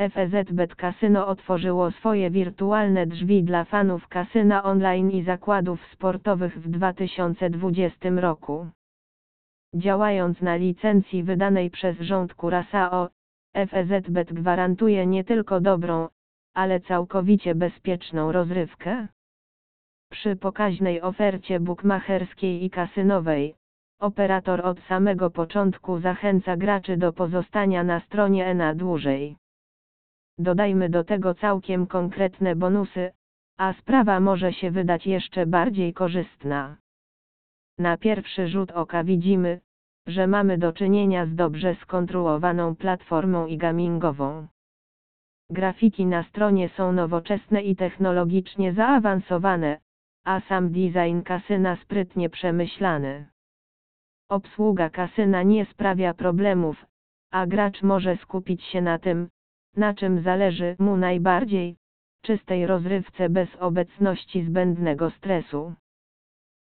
FEZBet Casino otworzyło swoje wirtualne drzwi dla fanów kasyna online i zakładów sportowych w 2020 roku. Działając na licencji wydanej przez rząd Curaçao, FEZBet gwarantuje nie tylko dobrą, ale całkowicie bezpieczną rozrywkę. Przy pokaźnej ofercie bukmacherskiej i kasynowej, operator od samego początku zachęca graczy do pozostania na stronie na dłużej. Dodajmy do tego całkiem konkretne bonusy, a sprawa może się wydać jeszcze bardziej korzystna. Na pierwszy rzut oka widzimy, że mamy do czynienia z dobrze skonstruowaną platformą i gamingową. Grafiki na stronie są nowoczesne i technologicznie zaawansowane, a sam design kasyna sprytnie przemyślany. Obsługa kasyna nie sprawia problemów, a gracz może skupić się na tym, na czym zależy mu najbardziej czystej rozrywce bez obecności zbędnego stresu.